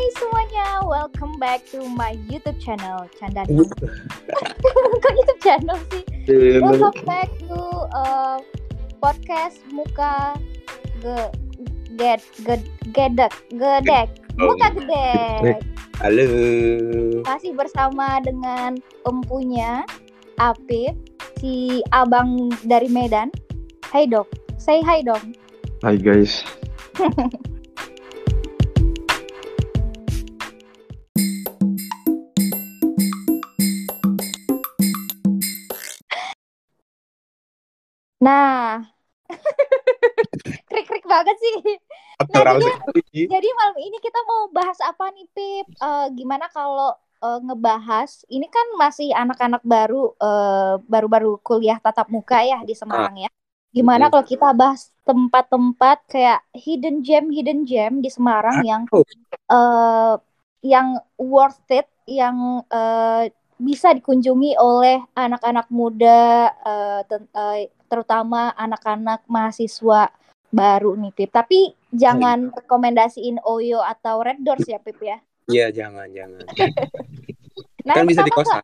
Hai semuanya, welcome back to my YouTube channel Canda Kok YouTube channel sih? Welcome back to uh, podcast Muka ge, ged, ged, Gedek Gedek. Muka Gedek. Halo. Masih bersama dengan empunya Apip Si abang dari Medan. Hai dok, say hi dong. Hai guys. Nah Krik-krik banget sih Natural jadi-. Jadi malam ini kita mau bahas apa nih Pip? Eh, gimana kalau eh, ngebahas ini kan masih anak-anak baru eh, baru-baru kuliah tatap muka ya di Semarang ya. Gimana kalau kita bahas tempat-tempat kayak hidden gem hidden gem di Semarang yang eh yang worth it, yang eh, bisa dikunjungi oleh anak-anak muda ten- eh, terutama anak-anak mahasiswa baru nih Pip. Tapi jangan rekomendasiin Oyo atau Red Doors ya Pip ya. Iya, jangan, jangan. Nah, kan bisa di kosan.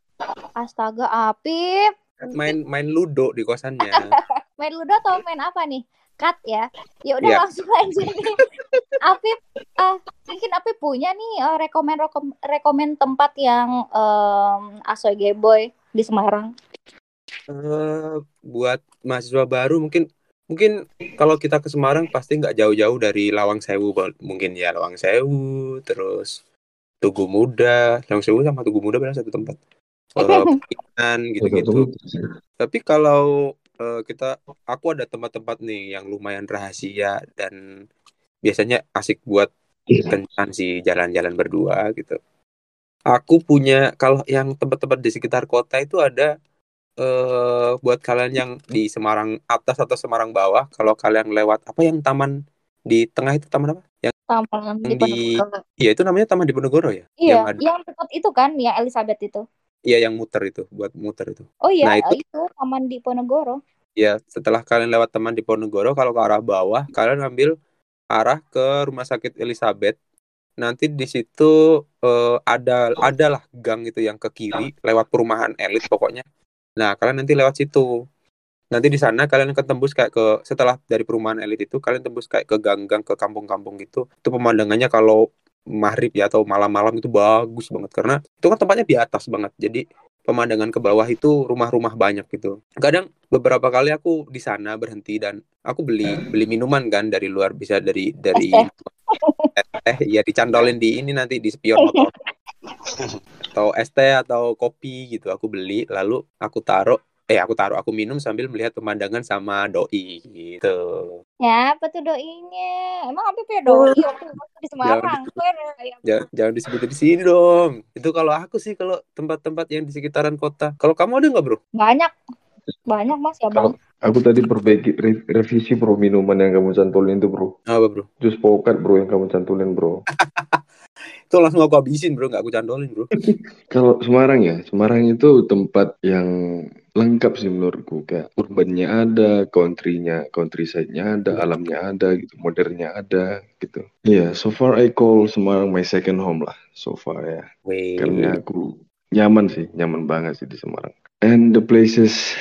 Astaga, Apip. Main main ludo di kosannya. Main ludo atau main apa nih? Cut ya. Ya udah Iya. langsung aja nih. Apip, ah mungkin Apip punya nih eh, rekomen rekom, rekomen tempat yang em, asoy boy di Semarang. Eh, buat mahasiswa baru mungkin mungkin kalau kita ke Semarang pasti nggak jauh-jauh dari Lawang Sewu mungkin ya Lawang Sewu terus Tugu Muda. Lawang Sewu sama Tugu Muda benar satu tempat? Eh, Pecinan gitu-gitu. Tapi kalau eh, kita aku ada tempat-tempat nih yang lumayan rahasia dan biasanya asik buat kencan sih jalan-jalan berdua gitu. Aku punya kalau yang tempat-tempat di sekitar kota itu ada eh buat kalian yang di Semarang atas atau Semarang bawah kalau kalian lewat apa yang taman di tengah itu taman apa? Yang Taman di Di- iya itu namanya taman di Ponorogo ya? Iya, yang ada yang dekat itu kan, yang Elizabeth itu. iya yang muter itu buat muter itu. Oh iya, Nah, itu- itu taman di Ponorogo. ya setelah kalian lewat taman di Ponorogo kalau ke arah bawah kalian ambil arah ke rumah sakit Elizabeth. Nanti di situ eh, ada adalah gang itu yang ke kiri lewat perumahan elit pokoknya nah kalian nanti lewat situ. Nanti di sana kalian akan tembus kayak ke setelah dari perumahan elit itu kalian tembus kayak ke gang-gang ke kampung-kampung gitu. Itu pemandangannya kalau maghrib ya atau malam-malam itu bagus banget. Karena itu kan tempatnya di atas banget. Jadi pemandangan ke bawah itu rumah-rumah banyak gitu. Kadang beberapa kali aku di sana berhenti dan aku beli beli minuman kan dari luar. Bisa dari dari eh ya dicandolin di ini nanti di spion motor atau es teh atau kopi gitu aku beli lalu aku taruh eh aku taruh aku minum sambil melihat pemandangan sama doi gitu Ya, apa tuh doinya? Emang Apip ya doi waktu di Semarang. Ya. jangan, jangan disebut di sini dong itu kalau aku sih kalau tempat-tempat yang di sekitaran kota kalau kamu ada nggak bro Banyak. Banyak Mas ya, Bang. Aku tadi perbaiki re- revisi bro minuman yang kamu cantolin itu bro. apa bro Jus pokat bro yang kamu cantolin bro. itu langsung aku habisin bro nggak aku candolin bro Kalau Semarang ya, Semarang itu tempat yang lengkap sih menurutku. Kayak urbannya ada, country-nya, countryside-nya ada, alamnya ada, gitu, modernnya ada, gitu. Iya, so far I call Semarang my second home lah, so far ya. Wih. Karena aku nyaman sih, nyaman banget sih di Semarang. And the places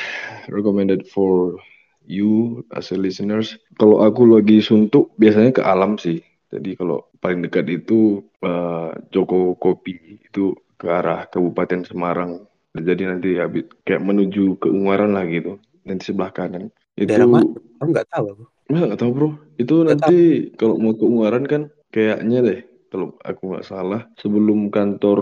recommended for you as a listeners, kalau aku lagi suntuk biasanya ke alam sih. Jadi kalau paling dekat itu eh, Joko Kopi itu ke arah Kabupaten Semarang. Jadi nanti habis kayak menuju ke Ungaran lah gitu. Nanti sebelah kanan. Itu Daerah mana? aku nggak tahu aku Nggak, nggak tahu bro. Itu Nggak nanti kalau mau ke Ungaran kan kayaknya deh, kalau aku nggak salah, sebelum kantor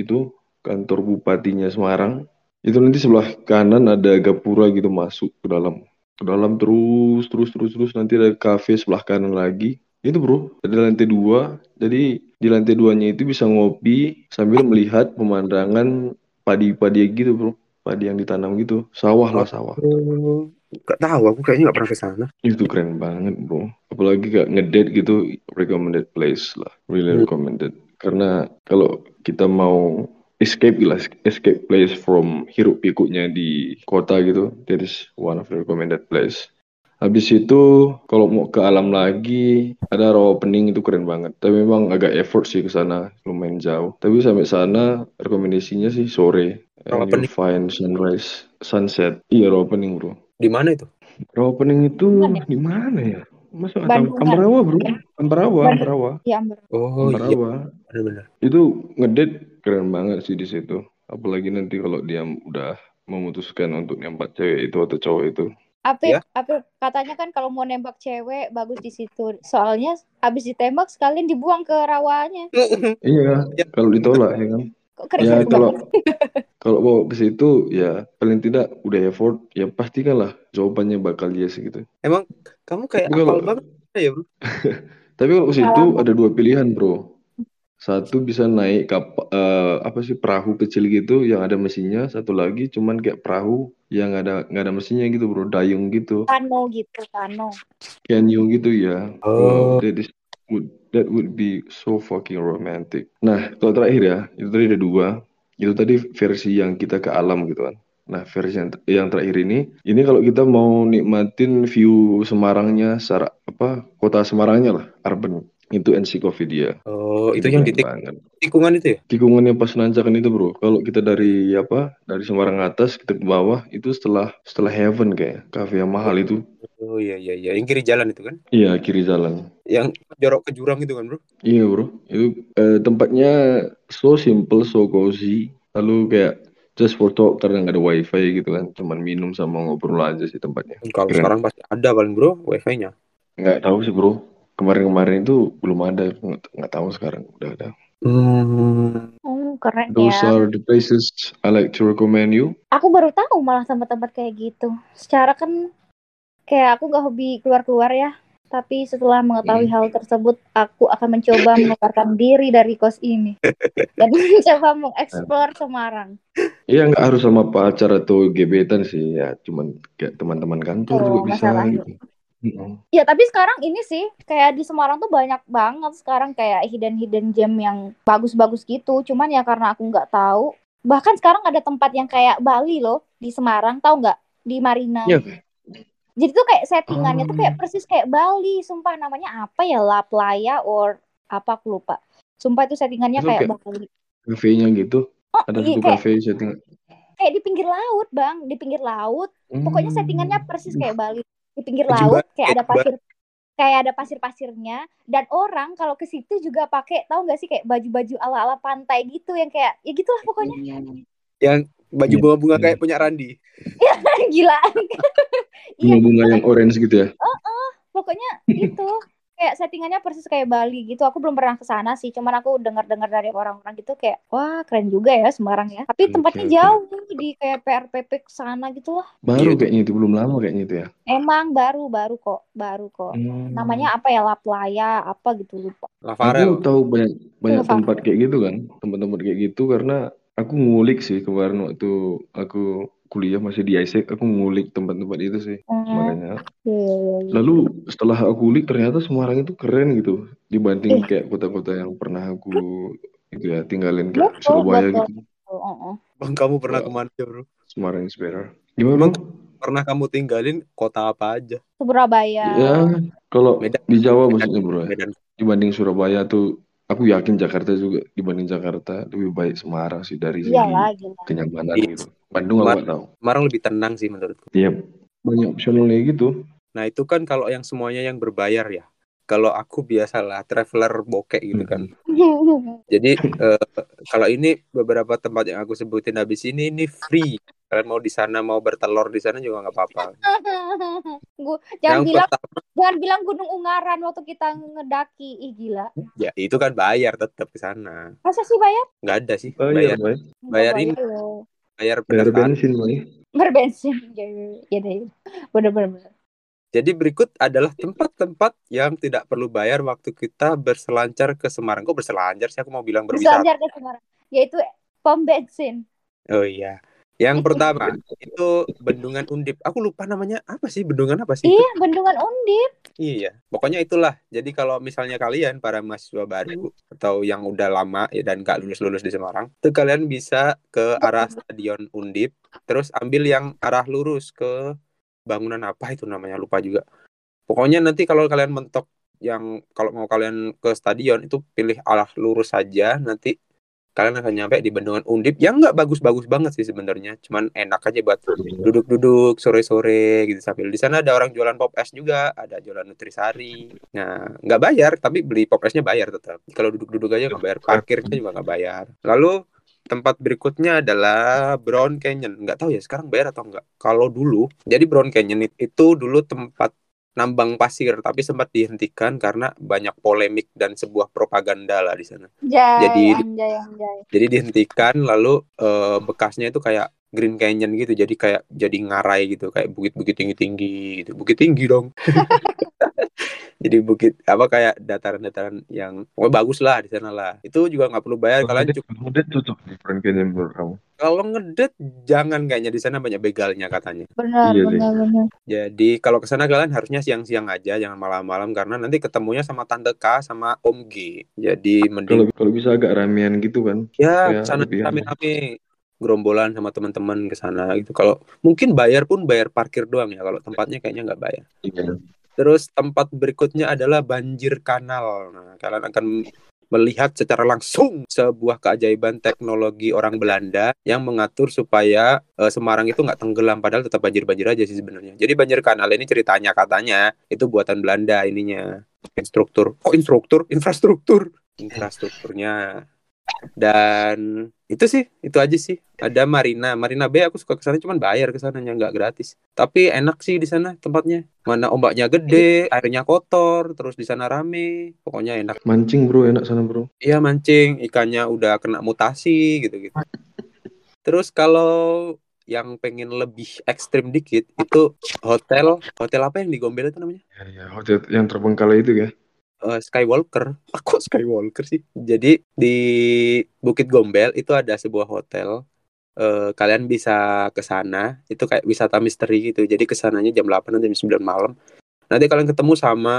itu, kantor bupatinya Semarang, itu nanti sebelah kanan ada gapura gitu masuk ke dalam. Ke dalam terus, terus, terus, terus, nanti ada kafe sebelah kanan lagi. Itu bro, ada lantai dua. Jadi di lantai duanya itu bisa ngopi sambil melihat pemandangan padi-padi gitu bro. Padi yang ditanam gitu. Sawah lah sawah. Oh, nggak tahu aku kayaknya nggak pernah ke sana Itu keren banget bro. Apalagi kayak ngedate gitu, recommended place lah. Really Hmm. recommended. Karena kalau kita mau escape lah, escape place from hiruk pikuknya di kota gitu, that is one of the recommended place. Habis itu kalau mau ke alam lagi ada rawa pening itu keren banget. Tapi memang agak effort sih ke sana, lumayan jauh. Tapi sampai sana rekomendasinya sih sore. Rawa And Pening. find sunrise, sunset. Iya rawa pening bro. Di mana itu? Rawa pening itu di mana ya? Tahu? Bandungan. Ambarawa bro. Ambarawa, Bandung. Ambarawa, Ya ampun. Oh iya, Ambarawa. benar-benar. Itu ngedate keren banget sih di situ. Apalagi nanti kalau dia udah memutuskan untuk nembak cewek itu atau cowok itu. Apip, Ya. Apip, katanya kan kalau mau nembak cewek bagus di situ. Soalnya habis ditembak sekalian dibuang ke rawanya. Iya, Ya. kalau ditolak ya kan. Kok keren Ya kalau kalau mau ke situ ya paling tidak udah effort ya pastikanlah jawabannya bakal yes gitu. Emang kamu kayak apal banget ya bro? tapi kalau ke situ ada dua pilihan bro. Satu bisa naik kap eh, apa sih perahu kecil gitu yang ada mesinnya. Satu lagi cuman kayak perahu yang ada nggak ada mesinnya gitu bro, dayung gitu, Kano gitu, kano. canyon gitu ya. Oh. Wow, that is would that would be so fucking romantic. Nah kalau terakhir ya itu tadi ada dua. Itu tadi versi yang kita ke alam gitu kan. Nah versi yang, yang terakhir ini, ini kalau kita mau nikmatin view Semarangnya, secara apa kota Semarangnya lah, urban. Itu Encyclopedia. Oh, itu Itu yang di tikungan itu ya? tikungannya pas nancakan itu bro kalau kita dari apa dari Semarang atas kita ke bawah itu setelah setelah heaven kayak cafe yang mahal itu Oh iya iya iya, yang kiri jalan itu kan? iya kiri jalan Yang jorok ke jurang itu kan bro? iya bro itu eh, tempatnya so simple so cozy lalu kayak just for talk karena nggak ada wifi gitu kan cuman minum sama ngobrol aja sih tempatnya Kalau Keren. sekarang pasti ada paling bro, wifi-nya. nggak tahu sih bro kemarin-kemarin itu belum ada nggak tahu sekarang udah ada Hmm. Hmm, keren those ya. are the places I like to recommend you Aku baru tahu malah tempat-tempat kayak gitu. Secara kan kayak aku gak hobi keluar-keluar ya. Tapi setelah mengetahui hal tersebut, aku akan mencoba mengeluarkan diri dari kos ini dan mencoba mengeksplor Semarang. Iya nggak harus sama pacar atau gebetan sih ya cuman kayak teman-teman kantor Oh, juga bisa gitu. Ya tapi sekarang ini sih kayak di Semarang tuh banyak banget sekarang kayak hidden hidden gem yang bagus-bagus gitu. Cuman ya karena aku nggak tahu. Bahkan sekarang ada tempat yang kayak Bali loh di Semarang, tahu nggak? Di Marina. Iya. Jadi tuh kayak settingannya tuh Oh. kayak persis kayak Bali. Sumpah namanya apa ya? La Playa or apa aku lupa. Sumpah itu settingannya Itu kayak kayak- Bali. Kafenya gitu Oh, ada iya, satu kayak, kafe setting kayak di pinggir laut, Bang. Di pinggir laut. Pokoknya Hmm. settingannya persis kayak Bali. Di pinggir Jembat- laut kayak ada pasir kayak ada pasir-pasirnya dan orang kalau ke situ juga pakai tahu nggak sih kayak baju-baju ala-ala pantai gitu yang kayak ya gitulah pokoknya. Yang baju Iya, bunga-bunga iya. kayak punya Randi. gila. Iya bunga-bunga yang orange gitu ya? Pokoknya itu kayak settingannya persis kayak Bali gitu. Aku belum pernah ke sana sih cuman aku dengar-dengar dari orang-orang gitu kayak wah keren juga ya Semarang ya. Tapi tempatnya oke. jauh di kayak PRPP ke sana gitu lah. Baru Iya. kayaknya itu belum lama kayaknya itu ya. Emang baru baru kok baru kok. Hmm. namanya apa ya La Playa apa gitu lupa. Aku tahu banyak banyak Iya, tempat kayak gitu kan tempat-tempat kayak gitu karena aku ngulik sih kemarin waktu aku kuliah masih di ISEC aku ngulik tempat-tempat itu sih Hmm, makanya iya, iya, iya. Lalu setelah aku ulik ternyata Semarang itu keren gitu dibanding Ih. kayak kota-kota yang pernah aku itu ya tinggalin kayak Betul, Surabaya betul. gitu. Oh, oh, oh. Bang kamu pernah Wah. ke mana bro? Semarang is better. Gimana bro? pernah kamu tinggalin kota apa aja? Surabaya. Ya kalau Medan. di Jawa Medan. maksudnya bro ya. Medan. Dibanding Surabaya tuh aku yakin Jakarta juga dibanding Jakarta lebih baik Semarang sih dari segi Iyalah, gila. kenyamanan Iya. gitu. Bandung aku Semar- nggak tahu. Semarang lebih tenang sih menurutku. Iya banyak opsionalnya gitu. Nah itu kan kalau yang semuanya yang berbayar ya. Kalau aku biasalah traveler bokek gitu kan. Jadi eh, kalau ini beberapa tempat yang aku sebutin habis ini ini free. Kalian mau di sana mau bertelur di sana juga nggak apa-apa. Gua jangan yang bilang pertama jangan bilang Gunung Ungaran waktu kita ngedaki. Ih gila. ya itu kan bayar tetap ke sana. Masa sih bayar? Nggak ada sih Oh bayar iya, Bayar ini. bayar Bayar pendaftaran. bensin, Bay. Berbensin. Ya, ya, ya deh. Jadi berikut adalah tempat-tempat yang tidak perlu bayar waktu kita berselancar ke Semarang. Kok berselancar sih? Aku mau bilang berwisata. Berselancar ke Semarang. Yaitu pom bensin. Oh iya. Yang pertama itu Bendungan Undip. Aku lupa namanya apa sih? Bendungan apa sih? itu? Iya, Bendungan Undip. Iya. Pokoknya itulah. Jadi kalau misalnya kalian para mahasiswa baru atau yang udah lama ya dan gak lulus-lulus di Semarang, itu kalian bisa ke arah Stadion Undip, terus ambil yang arah lurus ke bangunan apa itu namanya lupa juga. Pokoknya nanti kalau kalian mentok yang kalau mau kalian ke stadion itu pilih arah lurus saja nanti kalian akan nyampe di bendungan Undip yang nggak bagus-bagus banget sih sebenarnya cuman enak aja buat duduk-duduk sore-sore gitu sambil. Di sana ada orang jualan pop es juga ada jualan nutrisari. Nah nggak bayar tapi beli pop esnya bayar tetap. Kalau duduk-duduk aja nggak bayar parkirnya juga nggak bayar. Lalu tempat berikutnya adalah Brown Canyon nggak tahu ya sekarang bayar atau enggak kalau dulu jadi Brown Canyon itu dulu tempat nambang pasir tapi sempat dihentikan karena banyak polemik dan sebuah propaganda lah di sana. Jai, Jadi anjay, anjay. jadi dihentikan lalu eh, bekasnya itu kayak Green Canyon gitu jadi kayak jadi ngarai gitu kayak bukit-bukit tinggi-tinggi gitu bukit tinggi dong jadi bukit apa kayak dataran-dataran yang oh, bagus lah di sana lah itu juga nggak perlu bayar kalian cukup Kemudian cocok di menurut kamu. kalau ngedet jangan kayaknya di sana banyak begalnya katanya Benar, Iya, benar, benar. jadi kalau ke sana kalian harusnya siang-siang aja jangan malam-malam karena nanti ketemunya sama tante K sama Om G jadi Kalau mending kalau bisa agak ramean gitu kan. ya Ya, sana rame-rame gerombolan sama teman-teman ke sana gitu kalau mungkin bayar pun bayar parkir doang ya kalau tempatnya kayaknya nggak bayar Iya. Terus tempat berikutnya adalah banjir kanal. Nah, kalian akan melihat secara langsung sebuah keajaiban teknologi orang Belanda yang mengatur supaya eh, Semarang itu nggak tenggelam padahal tetap banjir-banjir aja sih sebenarnya. Jadi banjir kanal ini ceritanya katanya itu buatan Belanda ininya. Instruktur. Oh, instruktur, infrastruktur. Infrastrukturnya. Dan itu sih, itu aja sih. Ada Marina, Marina Bay aku suka ke sana cuman bayar ke sananya nggak gratis. Tapi enak sih di sana tempatnya. Mana ombaknya gede, airnya kotor, terus di sana rame. Pokoknya enak. Mancing bro, enak sana bro. Iya mancing, ikannya udah kena mutasi gitu-gitu. Terus kalau yang pengen lebih ekstrim dikit itu hotel hotel apa yang di Gombel itu namanya? Ya, ya, hotel yang terbengkalai itu ya. Eh, Skywalker. Aku Skywalker sih. Jadi di Bukit Gombel itu ada sebuah hotel. Eh, kalian bisa ke sana. Itu kayak wisata misteri gitu. Jadi ke sananya jam 8 atau jam 9 malam. Nanti kalian ketemu sama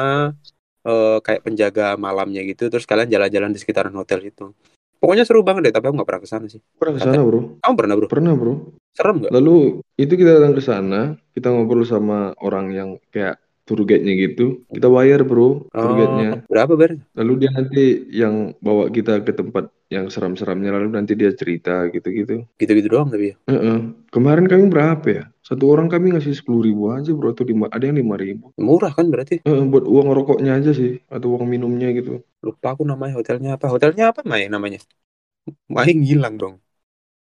eh, kayak penjaga malamnya gitu. Terus kalian jalan-jalan di sekitaran hotel itu. Pokoknya seru banget deh. Tapi aku nggak pernah ke sana sih. Pernah ke sana bro? Kamu pernah bro? Pernah bro. Serem nggak? Lalu itu kita datang ke sana, kita ngobrol sama orang yang kayak tour guide-nya gitu. Kita bayar bro, tour guide-nya. Oh, berapa ber? Lalu dia nanti yang bawa kita ke tempat yang seram-seramnya, lalu nanti dia cerita gitu-gitu. Gitu-gitu doang tapi ya. Heeh. Kemarin kami berapa ya? Satu orang kami ngasih sepuluh ribu aja bro, atau lima, ada yang lima ribu. Murah kan berarti? buat uang rokoknya aja sih, atau uang minumnya gitu. Lupa aku namanya hotelnya apa. Hotelnya apa Mai namanya? Mai ngilang dong.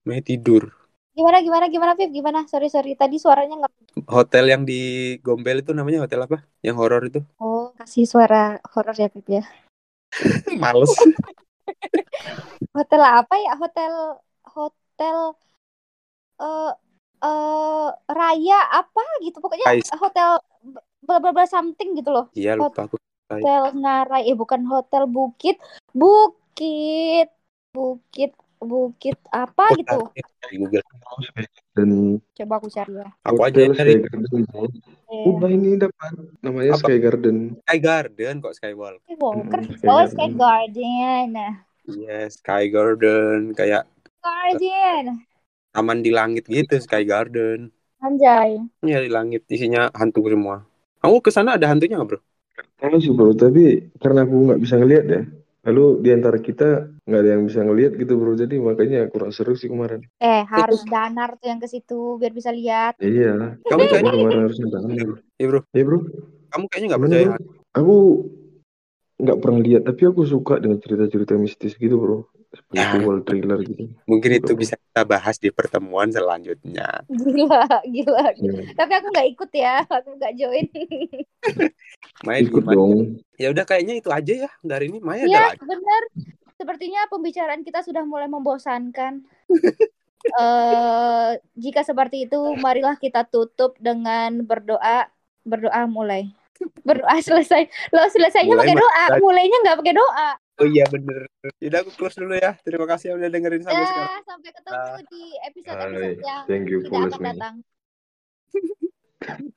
Mai tidur. Gimana, gimana, gimana, Pip? Gimana? Sorry, sorry. Tadi suaranya nggak... Hotel yang di Gombel itu namanya hotel apa? Yang horor itu? Oh, kasih suara horor ya, Pip ya. Males. Hotel apa ya? Hotel, hotel, eh, eh, raya apa gitu. Pokoknya Ais. hotel bla bla bla something gitu loh. Iya lupa aku. Hotel Ngarai, eh bukan hotel Bukit, Bukit, Bukit, Bukit apa gitu? Di Google. Dan Coba aku cari ya. Aku aja hotel yang cari Sky Garden. Eh, Udah ini dapat, namanya Apa? Sky Garden. Sky Garden kok Skywalk. Skywalker. Mm, Sky Oh. Sky Garden. Nah, Iya, Sky Garden kayak Garden. taman di langit gitu Sky Garden. Anjay. Iya di langit isinya hantu semua. Kamu ke sana ada hantunya nggak bro? Tahu sih bro, tapi karena aku nggak bisa ngelihat ya. Lalu di antara kita nggak ada yang bisa ngelihat gitu bro, jadi makanya kurang seru sih kemarin. Eh, harus danar tuh yang ke situ biar bisa lihat. Iya, Kamu kayaknya, kemarin harusnya dalam. iya bro. Ya bro, Kamu kayaknya nggak percaya. bro? Aku nggak pernah lihat, tapi aku suka dengan cerita-cerita mistis gitu bro, Ya. spiritual thriller gitu. Mungkin itu bro. bisa kita bahas di pertemuan selanjutnya. Gila, gila. Ya, Tapi aku nggak ikut ya, aku nggak join. Main ikut gimana? dong. Ya udah kayaknya itu aja ya dari ini. Maya ada Iya, lagi. benar. Sepertinya pembicaraan kita sudah mulai membosankan. eh jika seperti itu, marilah kita tutup dengan berdoa. Berdoa mulai. Berdoa selesai. Lo selesainya Mulai pakai doa, mulainya nggak pakai doa. Oh iya bener. Udah aku close dulu ya. Terima kasih udah dengerin sampai sekarang. Sampai ketemu Nah. di episode-episode yang thank you for tidak akan datang.